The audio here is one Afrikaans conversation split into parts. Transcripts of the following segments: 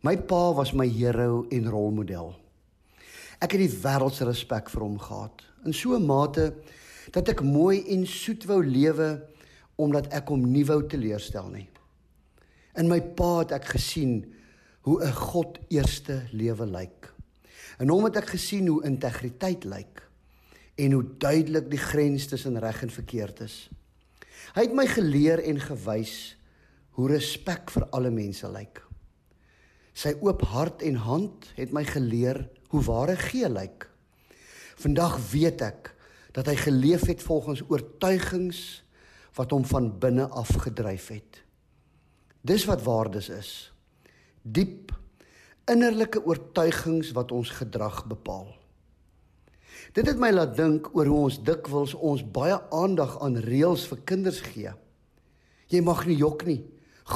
My pa was my hero en rolmodel. Ek het die wêreld se respek vir hom gehad. In so 'n mate dat ek mooi en soet wou lewe omdat ek hom nie wou teleurstel nie. In my pa het ek gesien hoe 'n God eerste lewe lyk. En hom het ek gesien hoe integriteit lyk en hoe duidelik die grens tussen reg en verkeerd is. Hy het my geleer en gewys hoe respek vir alle mense lyk. Sy oop hart en hand het my geleer hoe ware gee lyk. Vandag weet ek dat hy geleef het volgens oortuigings wat hom van binne af gedryf het. Dis wat waardes is. Diep innerlike oortuigings wat ons gedrag bepaal. Dit het my laat dink oor hoe ons dikwels ons baie aandag aan reëls vir kinders gee. Jy mag nie jok nie.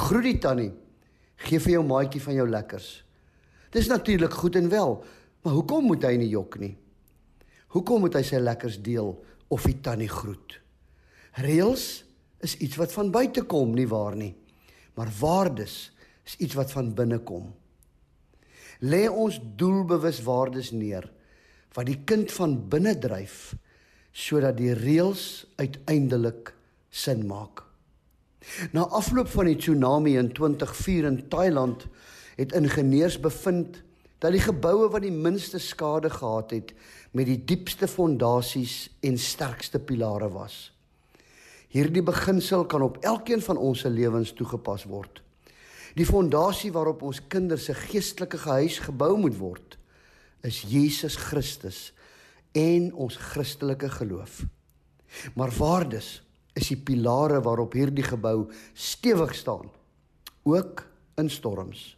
Groet die tannie. Gee vir jou maatjie van jou lekkers. Dis natuurlik goed en wel, maar hoekom moet hy nie jok nie? Hoekom moet hy sy lekkers deel of die tannie groet? Reëls is iets wat van buite kom, nie waar nie? Maar waardes is iets wat van binne kom. Lê ons doelbewus waardes neer wat die kind van binne dryf sodat die reëls uiteindelik sin maak. Na afloop van die tsunami in 2004 in Thailand het ingenieurs bevind dat die geboue wat die minste skade gehad het met die diepste fondasies en sterkste pilare was. Hierdie beginsel kan op elkeen van ons se lewens toegepas word. Die fondasie waarop ons kinders se geestelike huis gebou moet word, is Jesus Christus en ons Christelike geloof. Maar waardes is die pilare waarop hierdie gebou stewig staan, ook in storms.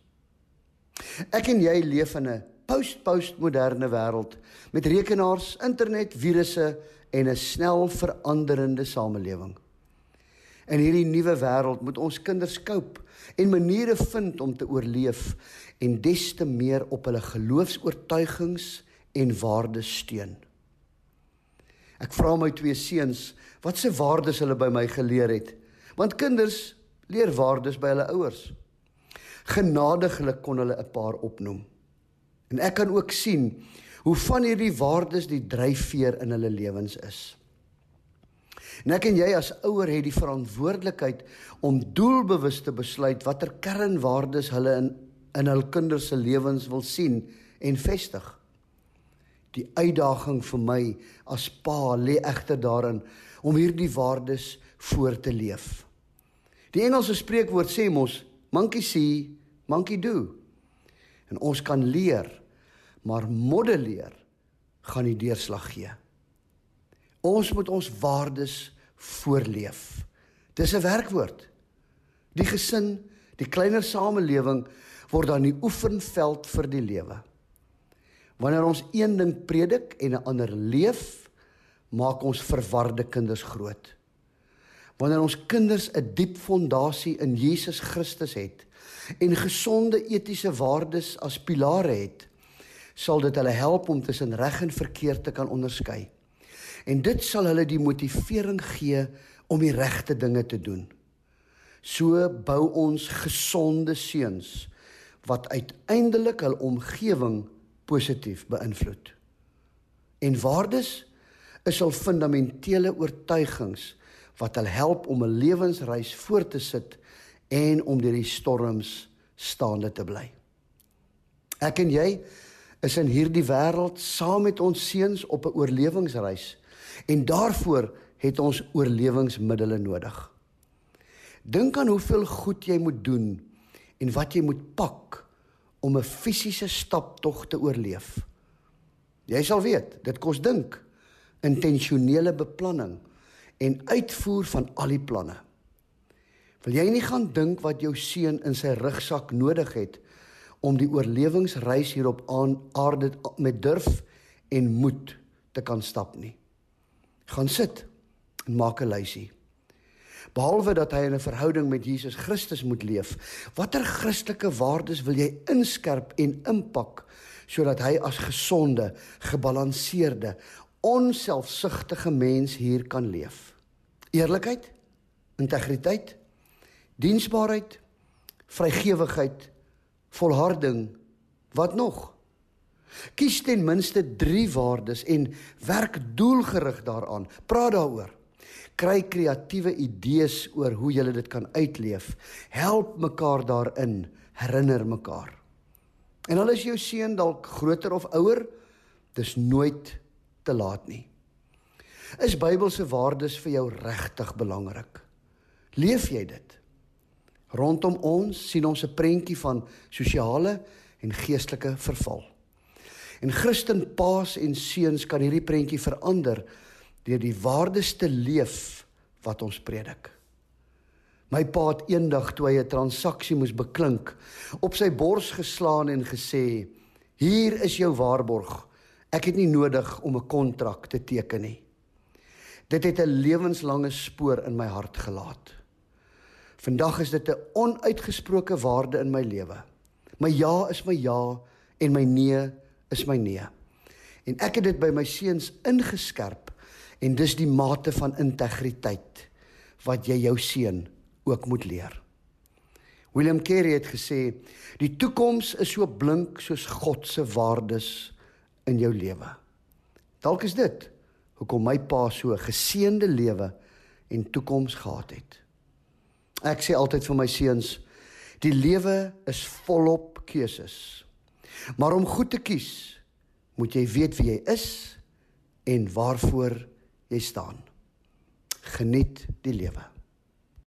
Ek en jy leef in 'n post-postmoderne wêreld met rekenaars, internet, virusse en 'n snel veranderende samelewing. In hierdie nuwe wêreld moet ons kinders koop en maniere vind om te oorleef en des te meer op hulle geloofs-oortuigings en waardes steun. Ek vra my twee seuns watse waardes hulle by my geleer het, want kinders leer waardes by hulle ouers. Genadiglik kon hulle 'n paar opnoem. En ek kan ook sien hoe van hierdie waardes die dryfveer in hulle lewens is. En ek en jy as ouer het die verantwoordelikheid om doelbewus te besluit watter kernwaardes hulle in in hul kinders se lewens wil sien en vestig. Die uitdaging vir my as pa lê egter daarin om hierdie waardes voor te leef. Die Engelse spreekwoord sê mos monkey see, monkey do. En ons kan leer, maar modelleer gaan die deurslag gee. Ons moet ons waardes voorleef. Dis 'n werkwoord. Die gesin, die kleiner samelewing word dan die oefenveld vir die lewe. Wanneer ons een ding predik en 'n ander leef, maak ons verwarde kinders groot. Wanneer ons kinders 'n diep fondasie in Jesus Christus het en gesonde etiese waardes as pilare het, sal dit hulle help om tussen reg en verkeerd te kan onderskei. En dit sal hulle die motivering gee om die regte dinge te doen. So bou ons gesonde seuns wat uiteindelik hul omgewing positief beïnvloed. En waardes is al fundamentele oortuigings wat hulle help om 'n lewensreis voort te sit en om deur die storms staande te bly. Ek en jy is in hierdie wêreld saam met ons seuns op 'n oorlewingsreis En daarvoor het ons oorlewingsmiddels nodig. Dink aan hoeveel goed jy moet doen en wat jy moet pak om 'n fisiese staptog te oorleef. Jy sal weet, dit kos dink, intentionele beplanning en uitvoer van al die planne. Wil jy nie gaan dink wat jou seun in sy rugsak nodig het om die oorlewingsreis hier op aarde met durf en moed te kan stap nie? gaan sit en maak 'n lysie. Behalwe dat hy in 'n verhouding met Jesus Christus moet leef, watter Christelike waardes wil jy inskerp en impak sodat hy as gesonde, gebalanseerde, onselfsugtige mens hier kan leef? Eerlikheid, integriteit, diensbaarheid, vrygewigheid, volharding, wat nog? Kies ten minste 3 waardes en werk doelgerig daaraan. Praat daaroor. Kry kreatiewe idees oor hoe jy dit kan uitleef. Help mekaar daarin, herinner mekaar. En al is jou seun dalk groter of ouer, dis nooit te laat nie. Is Bybelse waardes vir jou regtig belangrik? Leef jy dit? Rondom ons sien ons 'n prentjie van sosiale en geestelike verval. En Christen paas en seuns kan hierdie prentjie verander deur die waardes te leef wat ons predik. My pa het eendag toe hy 'n transaksie moes beklink, op sy bors geslaan en gesê: "Hier is jou waarborg. Ek het nie nodig om 'n kontrak te teken nie." Dit het 'n lewenslange spoor in my hart gelaat. Vandag is dit 'n onuitgesproke waarde in my lewe. My ja is my ja en my nee is my nee. En ek het dit by my seuns ingeskerp en dis die mate van integriteit wat jy jou seun ook moet leer. William Carey het gesê die toekoms is so blink soos God se waardes in jou lewe. Dalk is dit hoekom my pa so 'n geseënde lewe en toekoms gehad het. Ek sê altyd vir my seuns, die lewe is volop keuses. Maar om goed te kies, moet jy weet wie jy is en waarvoor jy staan. Geniet die lewe.